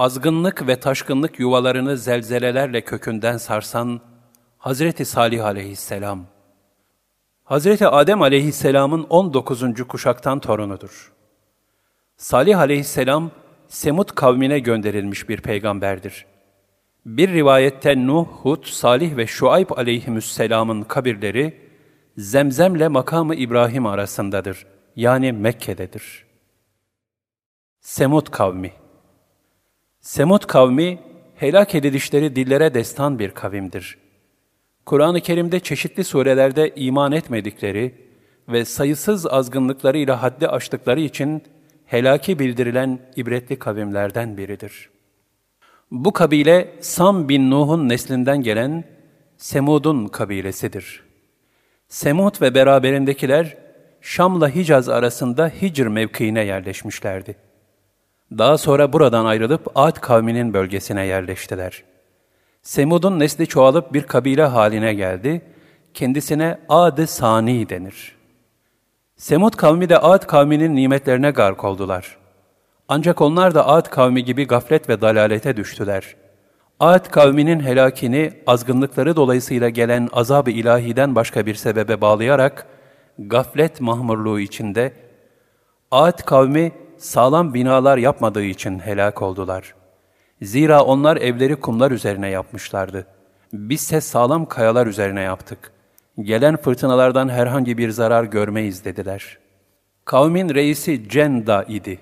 azgınlık ve taşkınlık yuvalarını zelzelelerle kökünden sarsan Hazreti Salih aleyhisselam, Hazreti Adem aleyhisselamın 19. kuşaktan torunudur. Salih aleyhisselam, Semut kavmine gönderilmiş bir peygamberdir. Bir rivayette Nuh, Hud, Salih ve Şuayb aleyhisselamın kabirleri, Zemzemle makamı İbrahim arasındadır. Yani Mekke'dedir. Semut kavmi Semut kavmi, helak edilişleri dillere destan bir kavimdir. Kur'an-ı Kerim'de çeşitli surelerde iman etmedikleri ve sayısız azgınlıklarıyla haddi aştıkları için helaki bildirilen ibretli kavimlerden biridir. Bu kabile Sam bin Nuh'un neslinden gelen Semud'un kabilesidir. Semud ve beraberindekiler Şam'la Hicaz arasında Hicr mevkiine yerleşmişlerdi. Daha sonra buradan ayrılıp Ad kavminin bölgesine yerleştiler. Semud'un nesli çoğalıp bir kabile haline geldi, kendisine Ad-ı Sani denir. Semud kavmi de Ad kavminin nimetlerine gark oldular. Ancak onlar da Ad kavmi gibi gaflet ve dalalete düştüler. Ad kavminin helakini azgınlıkları dolayısıyla gelen azab-ı ilahiden başka bir sebebe bağlayarak gaflet mahmurluğu içinde Ad kavmi sağlam binalar yapmadığı için helak oldular. Zira onlar evleri kumlar üzerine yapmışlardı. Bizse sağlam kayalar üzerine yaptık. Gelen fırtınalardan herhangi bir zarar görmeyiz dediler. Kavmin reisi Cenda idi.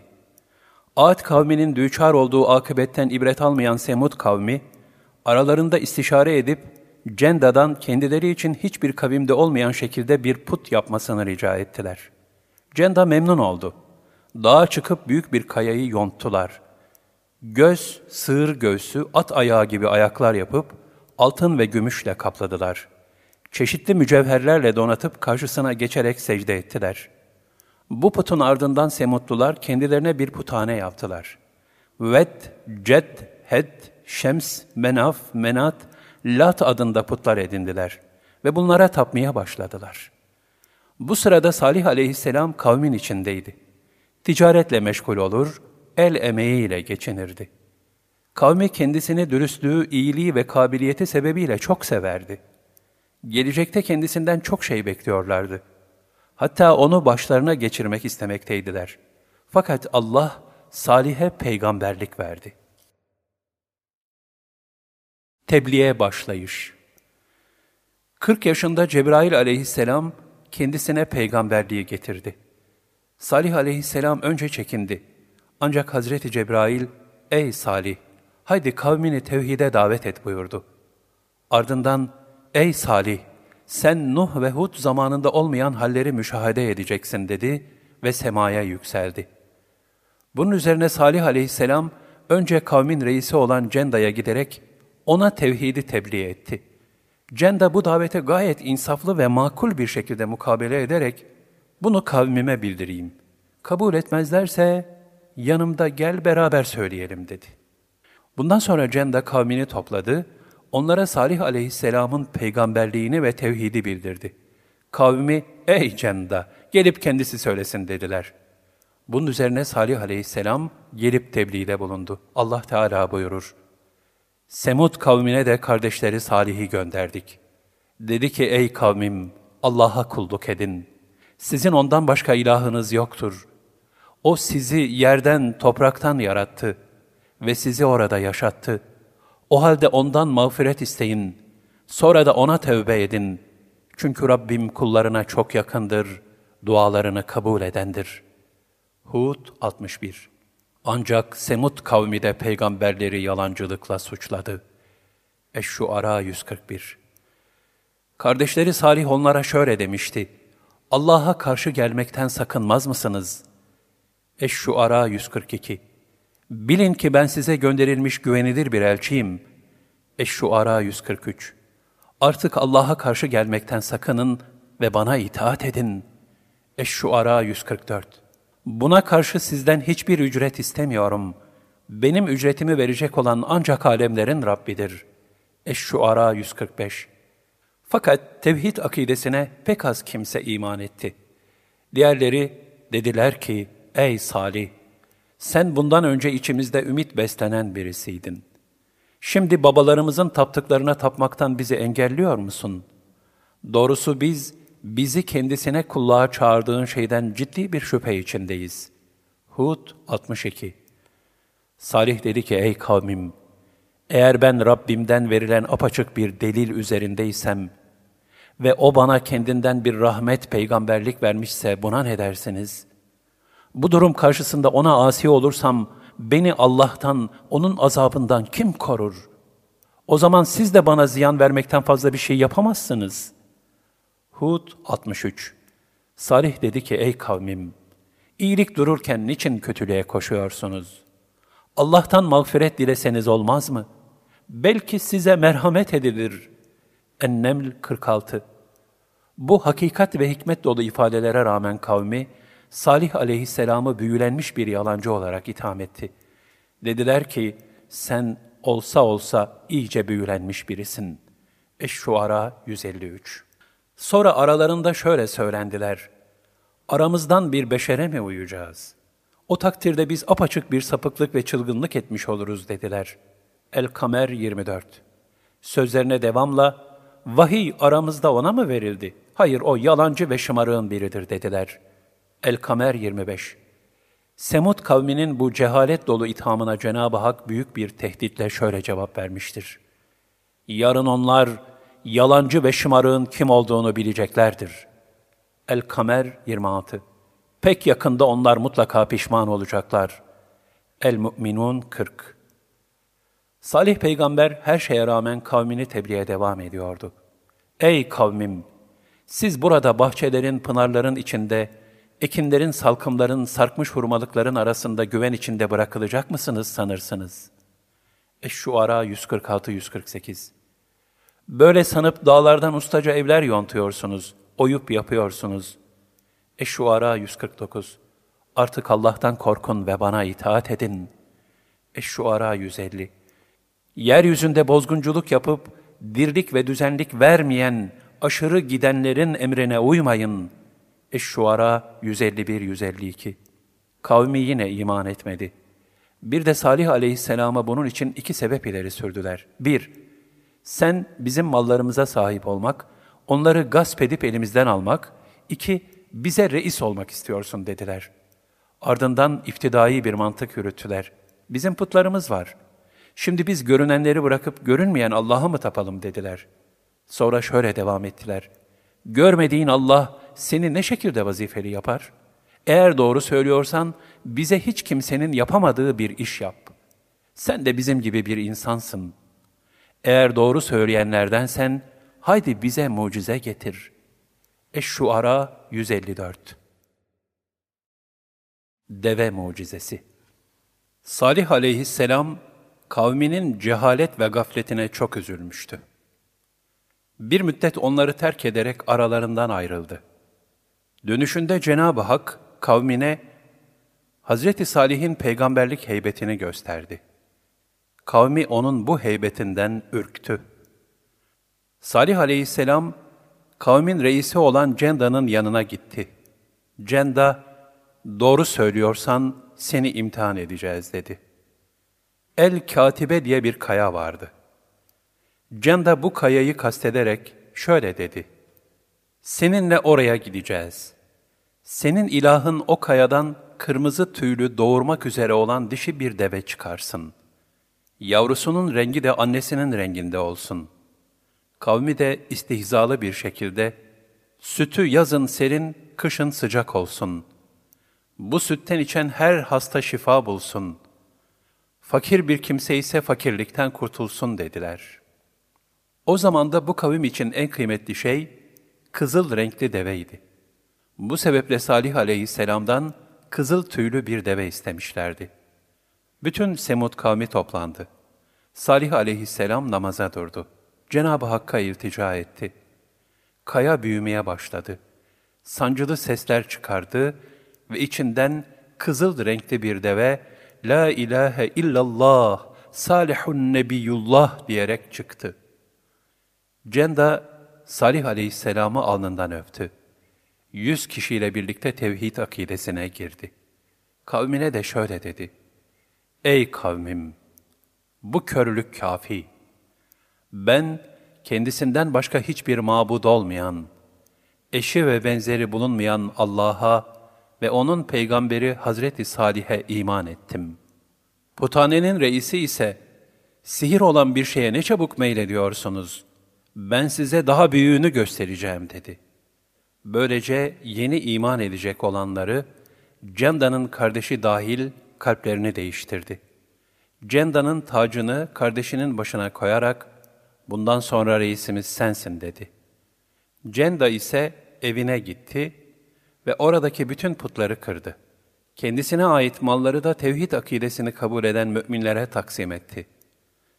Ad kavminin düçar olduğu akıbetten ibret almayan Semud kavmi, aralarında istişare edip Cenda'dan kendileri için hiçbir kavimde olmayan şekilde bir put yapmasını rica ettiler. Cenda memnun oldu. Dağa çıkıp büyük bir kayayı yonttular. Göz, sığır göğsü, at ayağı gibi ayaklar yapıp altın ve gümüşle kapladılar. Çeşitli mücevherlerle donatıp karşısına geçerek secde ettiler. Bu putun ardından Semutlular kendilerine bir putane yaptılar. Ved, Ced, Hed, Şems, Menaf, Menat, Lat adında putlar edindiler ve bunlara tapmaya başladılar. Bu sırada Salih aleyhisselam kavmin içindeydi. Ticaretle meşgul olur, el emeğiyle geçinirdi. Kavmi kendisini dürüstlüğü, iyiliği ve kabiliyeti sebebiyle çok severdi. Gelecekte kendisinden çok şey bekliyorlardı. Hatta onu başlarına geçirmek istemekteydiler. Fakat Allah Salih'e peygamberlik verdi. Tebliğe başlayış 40 yaşında Cebrail aleyhisselam kendisine peygamberliği getirdi. Salih aleyhisselam önce çekindi. Ancak Hazreti Cebrail, ''Ey Salih, haydi kavmini tevhide davet et.'' buyurdu. Ardından, ''Ey Salih, sen Nuh ve Hud zamanında olmayan halleri müşahede edeceksin.'' dedi ve semaya yükseldi. Bunun üzerine Salih aleyhisselam, önce kavmin reisi olan Cenda'ya giderek ona tevhidi tebliğ etti. Cenda bu davete gayet insaflı ve makul bir şekilde mukabele ederek, bunu kavmime bildireyim. Kabul etmezlerse yanımda gel beraber söyleyelim dedi. Bundan sonra Cenda kavmini topladı, onlara Salih aleyhisselamın peygamberliğini ve tevhidi bildirdi. Kavmi, ey Cenda, gelip kendisi söylesin dediler. Bunun üzerine Salih aleyhisselam gelip tebliğde bulundu. Allah Teala buyurur. Semud kavmine de kardeşleri Salih'i gönderdik. Dedi ki ey kavmim Allah'a kulluk edin. Sizin ondan başka ilahınız yoktur. O sizi yerden, topraktan yarattı ve sizi orada yaşattı. O halde ondan mağfiret isteyin. Sonra da ona tevbe edin. Çünkü Rabbim kullarına çok yakındır, dualarını kabul edendir. Hud 61 Ancak Semut kavmi de peygamberleri yalancılıkla suçladı. Eş-Şuara 141 Kardeşleri Salih onlara şöyle demişti. Allah'a karşı gelmekten sakınmaz mısınız? Eş-Şuara 142 Bilin ki ben size gönderilmiş güvenilir bir elçiyim. Eş-Şuara 143 Artık Allah'a karşı gelmekten sakının ve bana itaat edin. Eş-Şuara 144 Buna karşı sizden hiçbir ücret istemiyorum. Benim ücretimi verecek olan ancak alemlerin Rabbidir. Eş-Şuara 145 Fakat tevhid akidesine pek az kimse iman etti. Diğerleri dediler ki, ey Salih, Sen bundan önce içimizde ümit beslenen birisiydin. Şimdi babalarımızın taptıklarına tapmaktan bizi engelliyor musun? Doğrusu biz, bizi kendisine kulluğa çağırdığın şeyden ciddi bir şüphe içindeyiz. Hud 62 Salih dedi ki, ey kavmim, eğer ben Rabbimden verilen apaçık bir delil üzerindeysem ve o bana kendinden bir rahmet peygamberlik vermişse buna ne dersiniz? Bu durum karşısında ona asi olursam beni Allah'tan, onun azabından kim korur? O zaman siz de bana ziyan vermekten fazla bir şey yapamazsınız. Hud 63 Salih dedi ki ey kavmim, iyilik dururken niçin kötülüğe koşuyorsunuz? Allah'tan mağfiret dileseniz olmaz mı? Belki size merhamet edilir. Enneml 46 Bu hakikat ve hikmet dolu ifadelere rağmen kavmi, Salih aleyhisselamı büyülenmiş bir yalancı olarak itham etti. Dediler ki, sen olsa olsa iyice büyülenmiş birisin. Eş-Şuara 153 Sonra aralarında şöyle söylendiler. Aramızdan bir beşere mi uyacağız? O takdirde biz apaçık bir sapıklık ve çılgınlık etmiş oluruz dediler. El-Kamer 24 Sözlerine devamla, vahiy aramızda ona mı verildi? Hayır o yalancı ve şımarığın biridir dediler. El-Kamer 25 Semud kavminin bu cehalet dolu ithamına Cenab-ı Hak büyük bir tehditle şöyle cevap vermiştir. Yarın onlar yalancı ve şımarığın kim olduğunu bileceklerdir. El-Kamer 26 Pek yakında onlar mutlaka pişman olacaklar. El-Mü'minun 40 Salih peygamber her şeye rağmen kavmini tebliğe devam ediyordu. Ey kavmim! Siz burada bahçelerin, pınarların içinde, ekinlerin, salkımların, sarkmış hurmalıkların arasında güven içinde bırakılacak mısınız sanırsınız? Eş-Şuara 146-148 Böyle sanıp dağlardan ustaca evler yontuyorsunuz, oyup yapıyorsunuz. Eş-Şuara 149 Artık Allah'tan korkun ve bana itaat edin. Eş-Şuara 150 Yeryüzünde bozgunculuk yapıp, dirlik ve düzenlik vermeyen, aşırı gidenlerin emrine uymayın. Eş-Şuara 151-152 Kavmi yine iman etmedi. Bir de Salih aleyhisselama bunun için iki sebep ileri sürdüler. Bir, sen bizim mallarımıza sahip olmak, onları gasp edip elimizden almak. iki bize reis olmak istiyorsun dediler. Ardından iftidai bir mantık yürüttüler. Bizim putlarımız var. Şimdi biz görünenleri bırakıp görünmeyen Allah'a mı tapalım dediler. Sonra şöyle devam ettiler. Görmediğin Allah seni ne şekilde vazifeli yapar? Eğer doğru söylüyorsan bize hiç kimsenin yapamadığı bir iş yap. Sen de bizim gibi bir insansın. Eğer doğru söyleyenlerdensen haydi bize mucize getir. Eş-Şuara 154 Deve Mucizesi Salih aleyhisselam kavminin cehalet ve gafletine çok üzülmüştü. Bir müddet onları terk ederek aralarından ayrıldı. Dönüşünde Cenab-ı Hak kavmine Hz. Salih'in peygamberlik heybetini gösterdi. Kavmi onun bu heybetinden ürktü. Salih aleyhisselam, kavmin reisi olan Cenda'nın yanına gitti. Cenda, doğru söylüyorsan seni imtihan edeceğiz dedi. El-Katibe diye bir kaya vardı. Cenda bu kayayı kastederek şöyle dedi. Seninle oraya gideceğiz. Senin ilahın o kayadan kırmızı tüylü doğurmak üzere olan dişi bir deve çıkarsın. Yavrusunun rengi de annesinin renginde olsun. Kavmi de istihzalı bir şekilde, sütü yazın serin, kışın sıcak olsun. Bu sütten içen her hasta şifa bulsun. Fakir bir kimse ise fakirlikten kurtulsun dediler. O zaman da bu kavim için en kıymetli şey, kızıl renkli deveydi. Bu sebeple Salih aleyhisselamdan kızıl tüylü bir deve istemişlerdi. Bütün Semud kavmi toplandı. Salih aleyhisselam namaza durdu. Cenab-ı Hakk'a iltica etti. Kaya büyümeye başladı. Sancılı sesler çıkardı ve içinden kızıl renkli bir deve, La ilahe illallah, salihun nebiyullah diyerek çıktı. Cenda, Salih aleyhisselamı alnından öptü. Yüz kişiyle birlikte tevhid akidesine girdi. Kavmine de şöyle dedi. Ey kavmim! Bu körlük kafi. Ben kendisinden başka hiçbir mabud olmayan, eşi ve benzeri bulunmayan Allah'a ve O'nun peygamberi Hazreti Salih'e iman ettim. Putanenin reisi ise, sihir olan bir şeye ne çabuk meylediyorsunuz? Ben size daha büyüğünü göstereceğim dedi. Böylece yeni iman edecek olanları, Cenda'nın kardeşi dahil kalplerini değiştirdi. Cenda'nın tacını kardeşinin başına koyarak, bundan sonra reisimiz sensin dedi. Cenda ise evine gitti ve oradaki bütün putları kırdı. Kendisine ait malları da tevhid akidesini kabul eden müminlere taksim etti.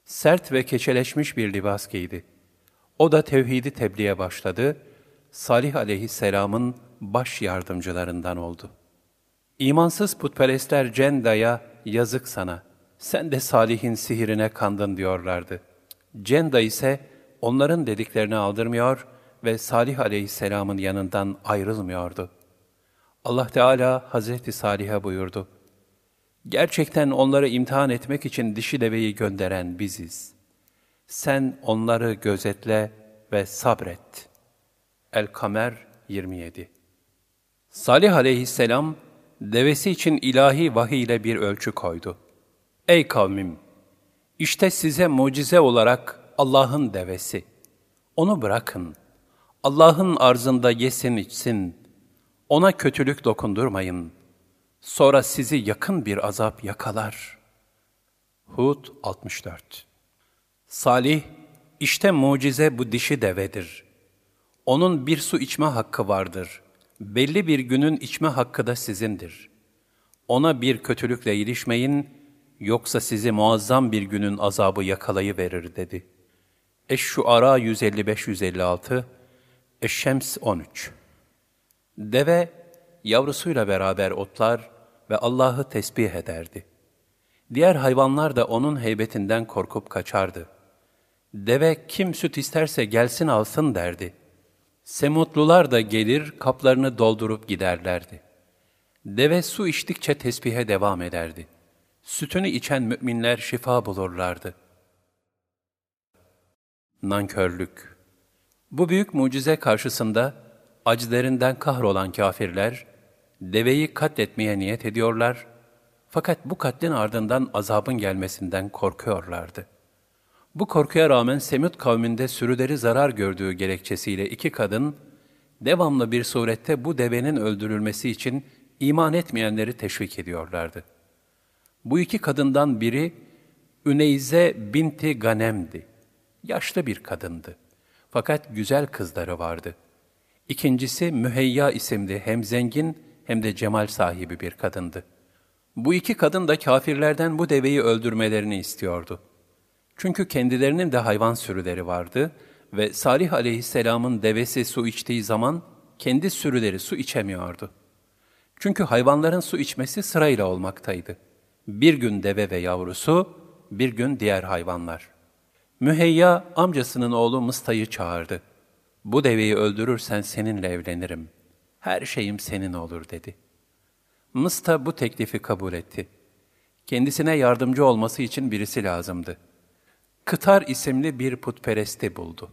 Sert ve keçeleşmiş bir libas giydi. O da tevhidi tebliğe başladı. Salih aleyhisselamın baş yardımcılarından oldu. İmansız putperestler Cenda'ya yazık sana, sen de Salih'in sihirine kandın diyorlardı. Cenda ise onların dediklerini aldırmıyor ve Salih aleyhisselamın yanından ayrılmıyordu. Allah Teala Hazreti Salih'e buyurdu. Gerçekten onları imtihan etmek için dişi deveyi gönderen biziz. Sen onları gözetle ve sabret. El-Kamer 27 Salih aleyhisselam, devesi için ilahi vahiy ile bir ölçü koydu. Ey kavmim! İşte size mucize olarak Allah'ın devesi. Onu bırakın. Allah'ın arzında yesin içsin. Ona kötülük dokundurmayın. Sonra sizi yakın bir azap yakalar. Hud 64 Salih, işte mucize bu dişi devedir. Onun bir su içme hakkı vardır. Belli bir günün içme hakkı da sizindir. Ona bir kötülükle ilişmeyin, yoksa sizi muazzam bir günün azabı yakalayıverir dedi. Eş-Şuara 155-156, Eş-Şems 13 Deve, yavrusuyla beraber otlar ve Allah'ı tesbih ederdi. Diğer hayvanlar da onun heybetinden korkup kaçardı. Deve kim süt isterse gelsin alsın derdi. Semutlular da gelir kaplarını doldurup giderlerdi. Deve su içtikçe tesbihe devam ederdi. Sütünü içen müminler şifa bulurlardı. Nankörlük Bu büyük mucize karşısında acilerinden kahrolan kafirler, deveyi katletmeye niyet ediyorlar, fakat bu katlin ardından azabın gelmesinden korkuyorlardı. Bu korkuya rağmen Semud kavminde sürüleri zarar gördüğü gerekçesiyle iki kadın, devamlı bir surette bu devenin öldürülmesi için iman etmeyenleri teşvik ediyorlardı. Bu iki kadından biri, Üneyze binti Ganem'di. Yaşlı bir kadındı. Fakat güzel kızları vardı. İkincisi Müheyya isimli hem zengin hem de cemal sahibi bir kadındı. Bu iki kadın da kafirlerden bu deveyi öldürmelerini istiyordu. Çünkü kendilerinin de hayvan sürüleri vardı ve Salih aleyhisselamın devesi su içtiği zaman kendi sürüleri su içemiyordu. Çünkü hayvanların su içmesi sırayla olmaktaydı. Bir gün deve ve yavrusu, bir gün diğer hayvanlar. Müheyya amcasının oğlu Mısta'yı çağırdı. Bu deveyi öldürürsen seninle evlenirim. Her şeyim senin olur dedi. Mısta bu teklifi kabul etti. Kendisine yardımcı olması için birisi lazımdı. Kıtar isimli bir putperesti buldu.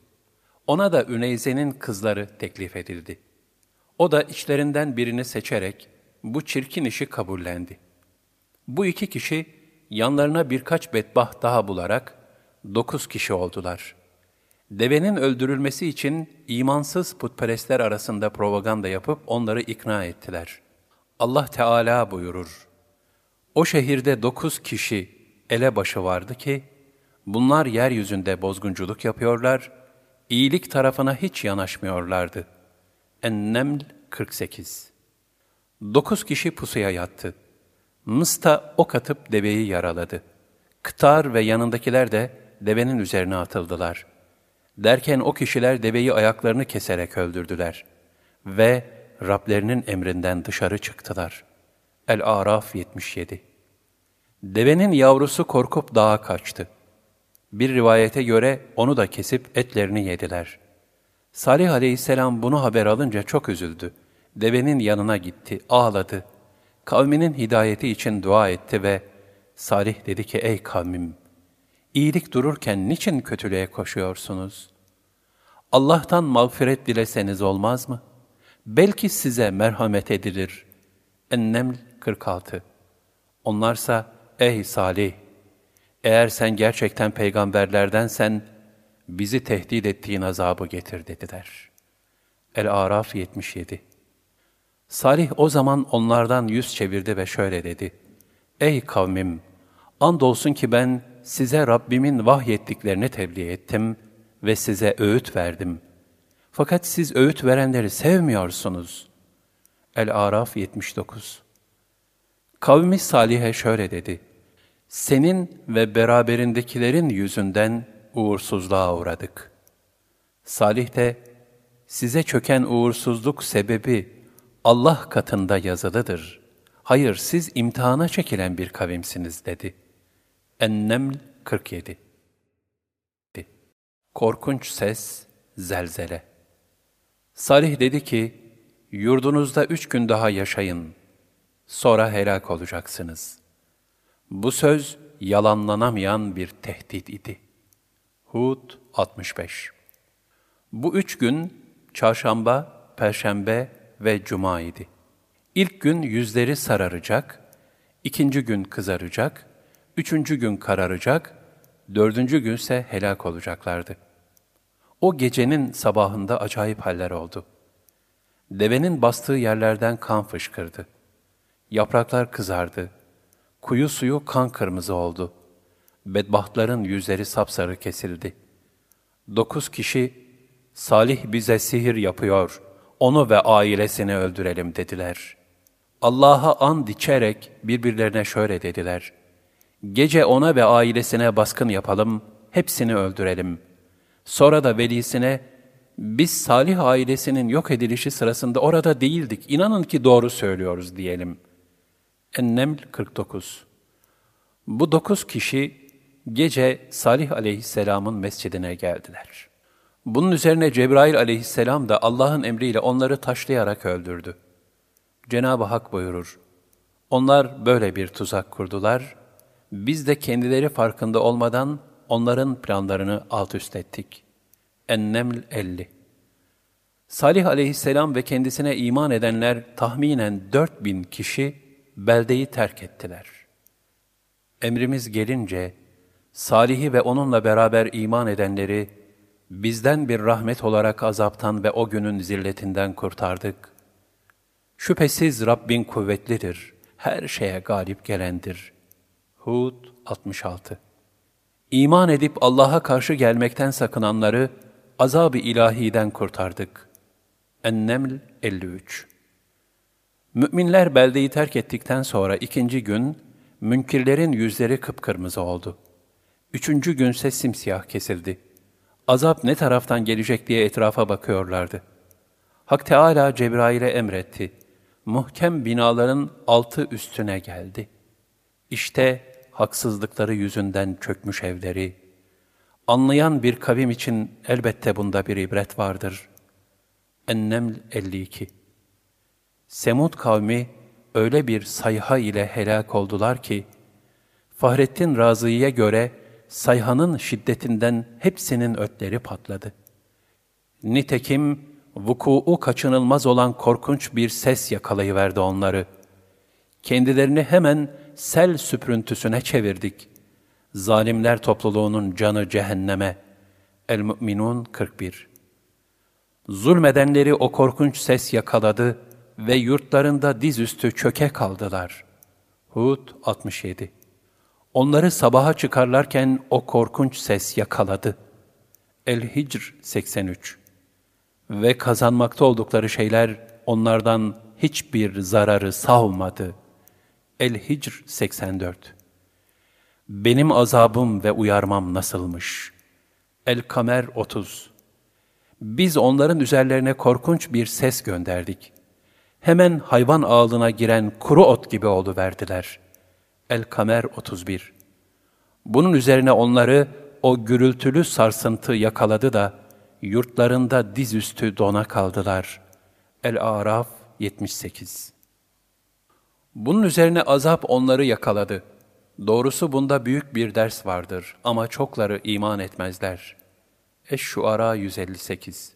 Ona da Üneyze'nin kızları teklif edildi. O da içlerinden birini seçerek bu çirkin işi kabullendi. Bu iki kişi yanlarına birkaç bedbaht daha bularak dokuz kişi oldular. Devenin öldürülmesi için imansız putperestler arasında propaganda yapıp onları ikna ettiler. Allah Teala buyurur, O şehirde dokuz kişi elebaşı vardı ki, bunlar yeryüzünde bozgunculuk yapıyorlar, iyilik tarafına hiç yanaşmıyorlardı. En-Neml 48 Dokuz kişi pusuya yattı. Mısta ok atıp deveyi yaraladı. Kıtar ve yanındakiler de devenin üzerine atıldılar. Derken o kişiler deveyi ayaklarını keserek öldürdüler. Ve Rablerinin emrinden dışarı çıktılar. El-Araf 77 Devenin yavrusu korkup dağa kaçtı. Bir rivayete göre onu da kesip etlerini yediler. Salih aleyhisselam bunu haber alınca çok üzüldü. Devenin yanına gitti, ağladı. kavminin hidayeti için dua etti ve Salih dedi ki, ey kavmim, iyilik dururken niçin kötülüğe koşuyorsunuz? Allah'tan mağfiret dileseniz olmaz mı? Belki size merhamet edilir. Enneml 46 Onlarsa, ey Salih, eğer sen gerçekten peygamberlerdensen, bizi tehdit ettiğin azabı getir dediler. El-Araf 77 Salih o zaman onlardan yüz çevirdi ve şöyle dedi. Ey kavmim! Andolsun ki ben size Rabbimin vahyettiklerini tebliğ ettim ve size öğüt verdim. Fakat siz öğüt verenleri sevmiyorsunuz. El-Araf 79 Kavmi Salih'e şöyle dedi. Senin ve beraberindekilerin yüzünden uğursuzluğa uğradık. Salih de, size çöken uğursuzluk sebebi Allah katında yazılıdır. Hayır, siz imtihana çekilen bir kavimsiniz dedi. Enneml 47 Korkunç ses, zelzele. Salih dedi ki, yurdunuzda üç gün daha yaşayın, sonra helak olacaksınız. Bu söz yalanlanamayan bir tehdit idi. Hud 65 Bu üç gün, çarşamba, perşembe ve cuma idi. İlk gün yüzleri sararacak, ikinci gün kızaracak, üçüncü gün kararacak, dördüncü günse helak olacaklardı. O gecenin sabahında acayip haller oldu. Devenin bastığı yerlerden kan fışkırdı. Yapraklar kızardı. Kuyu suyu kan kırmızı oldu. Bedbahtların yüzleri sapsarı kesildi. Dokuz kişi, Salih bize sihir yapıyor, onu ve ailesini öldürelim dediler. Allah'a and içerek birbirlerine şöyle dediler. Gece ona ve ailesine baskın yapalım, hepsini öldürelim. Sonra da velisine, biz Salih ailesinin yok edilişi sırasında orada değildik, inanın ki doğru söylüyoruz diyelim. Enneml 49 Bu dokuz kişi gece Salih aleyhisselamın mescidine geldiler. Bunun üzerine Cebrail aleyhisselam da Allah'ın emriyle onları taşlayarak öldürdü. Cenab-ı Hak buyurur, Onlar böyle bir tuzak kurdular, biz de kendileri farkında olmadan onların planlarını alt üst ettik. Enneml 50 Salih aleyhisselam ve kendisine iman edenler tahminen dört bin kişi beldeyi terk ettiler. Emrimiz gelince, Salih'i ve onunla beraber iman edenleri bizden bir rahmet olarak azaptan ve o günün zilletinden kurtardık. Şüphesiz Rabbin kuvvetlidir, her şeye galip gelendir. Hud 66 İman edip Allah'a karşı gelmekten sakınanları azab-ı ilahiden kurtardık. Enneml 53 Müminler beldeyi terk ettikten sonra ikinci gün, münkirlerin yüzleri kıpkırmızı oldu. Üçüncü günse simsiyah kesildi. Azap ne taraftan gelecek diye etrafa bakıyorlardı. Hak Teala Cebrail'e emretti. Muhkem binaların altı üstüne geldi. İşte haksızlıkları yüzünden çökmüş evleri. Anlayan bir kavim için elbette bunda bir ibret vardır. Enneml 52 Semud kavmi öyle bir sayha ile helak oldular ki, Fahrettin Razı'ya göre sayhanın şiddetinden hepsinin ötleri patladı. Nitekim vuku'u kaçınılmaz olan korkunç bir ses yakalayıverdi onları. Kendilerini hemen sel süprüntüsüne çevirdik. Zalimler topluluğunun canı cehenneme. El-Mü'minun 41 Zulmedenleri o korkunç ses yakaladı ve yurtlarında dizüstü çöke kaldılar. Hud 67 Onları sabaha çıkarlarken o korkunç ses yakaladı. El-Hicr 83 Ve kazanmakta oldukları şeyler onlardan hiçbir zararı savmadı. El-Hicr 84 Benim azabım ve uyarmam nasılmış? El-Kamer 30 Biz onların üzerlerine korkunç bir ses gönderdik. Hemen hayvan ağlına giren kuru ot gibi oldu verdiler. El-Kamer 31 Bunun üzerine onları o gürültülü sarsıntı yakaladı da yurtlarında dizüstü dona kaldılar. El-Araf 78 Bunun üzerine azap onları yakaladı. Doğrusu bunda büyük bir ders vardır ama çokları iman etmezler. Eş-Şuara 158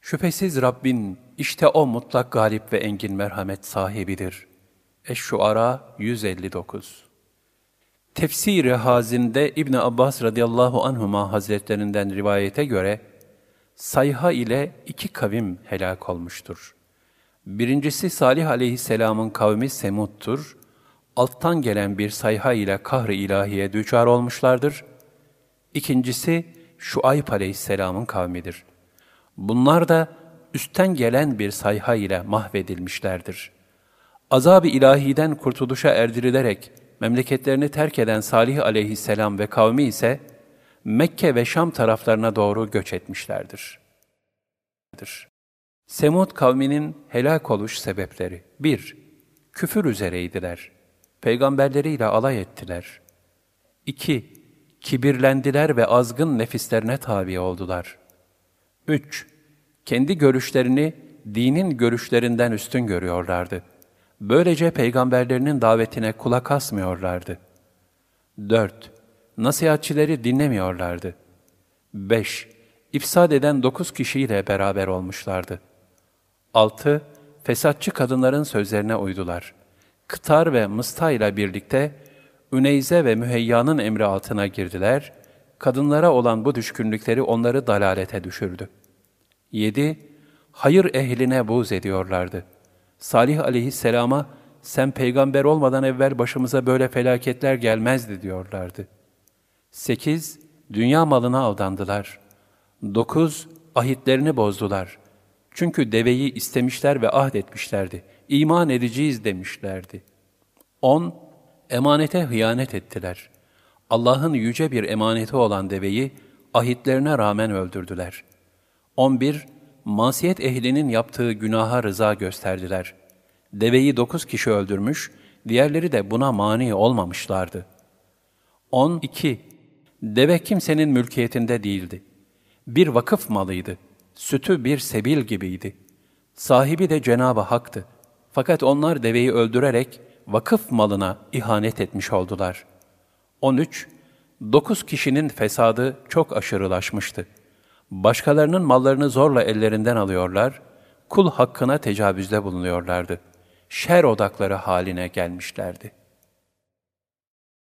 Şüphesiz Rabbin işte o mutlak galip ve engin merhamet sahibidir. Eş-Şuara 159 Tefsiri Hazinde İbn Abbas radıyallahu anhuma hazretlerinden rivayete göre sayha ile iki kavim helak olmuştur. Birincisi Salih aleyhisselamın kavmi Semud'tur. Alttan gelen bir sayha ile kahr-ı ilahiye düçar olmuşlardır. İkincisi Şuayb aleyhisselamın kavmidir. Bunlar da üstten gelen bir sayha ile mahvedilmişlerdir. Azab-ı ilahiden kurtuluşa erdirilerek memleketlerini terk eden Salih aleyhisselam ve kavmi ise Mekke ve Şam taraflarına doğru göç etmişlerdir. Semud kavminin helak oluş sebepleri 1. Küfür üzereydiler. Peygamberleriyle alay ettiler. 2. Kibirlendiler ve azgın nefislerine tabi oldular. 3. Kendi görüşlerini dinin görüşlerinden üstün görüyorlardı. Böylece peygamberlerinin davetine kulak asmıyorlardı. 4. Nasihatçileri dinlemiyorlardı. 5. İfsad eden dokuz kişiyle beraber olmuşlardı. 6. Fesatçı kadınların sözlerine uydular. Kıtar ve Mısta ile birlikte Üneyze ve Müheyya'nın emri altına girdiler. Kadınlara olan bu düşkünlükleri onları dalalete düşürdü. 7. Hayır ehline buğz ediyorlardı. Salih aleyhisselama sen peygamber olmadan evvel başımıza böyle felaketler gelmezdi diyorlardı. 8. Dünya malına aldandılar. 9. Ahitlerini bozdular. Çünkü deveyi istemişler ve ahd etmişlerdi. İman edeceğiz demişlerdi. 10. Emanete hıyanet ettiler. Allah'ın yüce bir emaneti olan deveyi ahitlerine rağmen öldürdüler. 11. Masiyet ehlinin yaptığı günaha rıza gösterdiler. Deveyi dokuz kişi öldürmüş, diğerleri de buna mani olmamışlardı. 12. Deve kimsenin mülkiyetinde değildi. Bir vakıf malıydı. Sütü bir sebil gibiydi. Sahibi de Cenab-ı Hak'tı. Fakat onlar deveyi öldürerek vakıf malına ihanet etmiş oldular. 13. Dokuz kişinin fesadı çok aşırılaşmıştı. Başkalarının mallarını zorla ellerinden alıyorlar, kul hakkına tecavüzde bulunuyorlardı. Şer odakları haline gelmişlerdi.''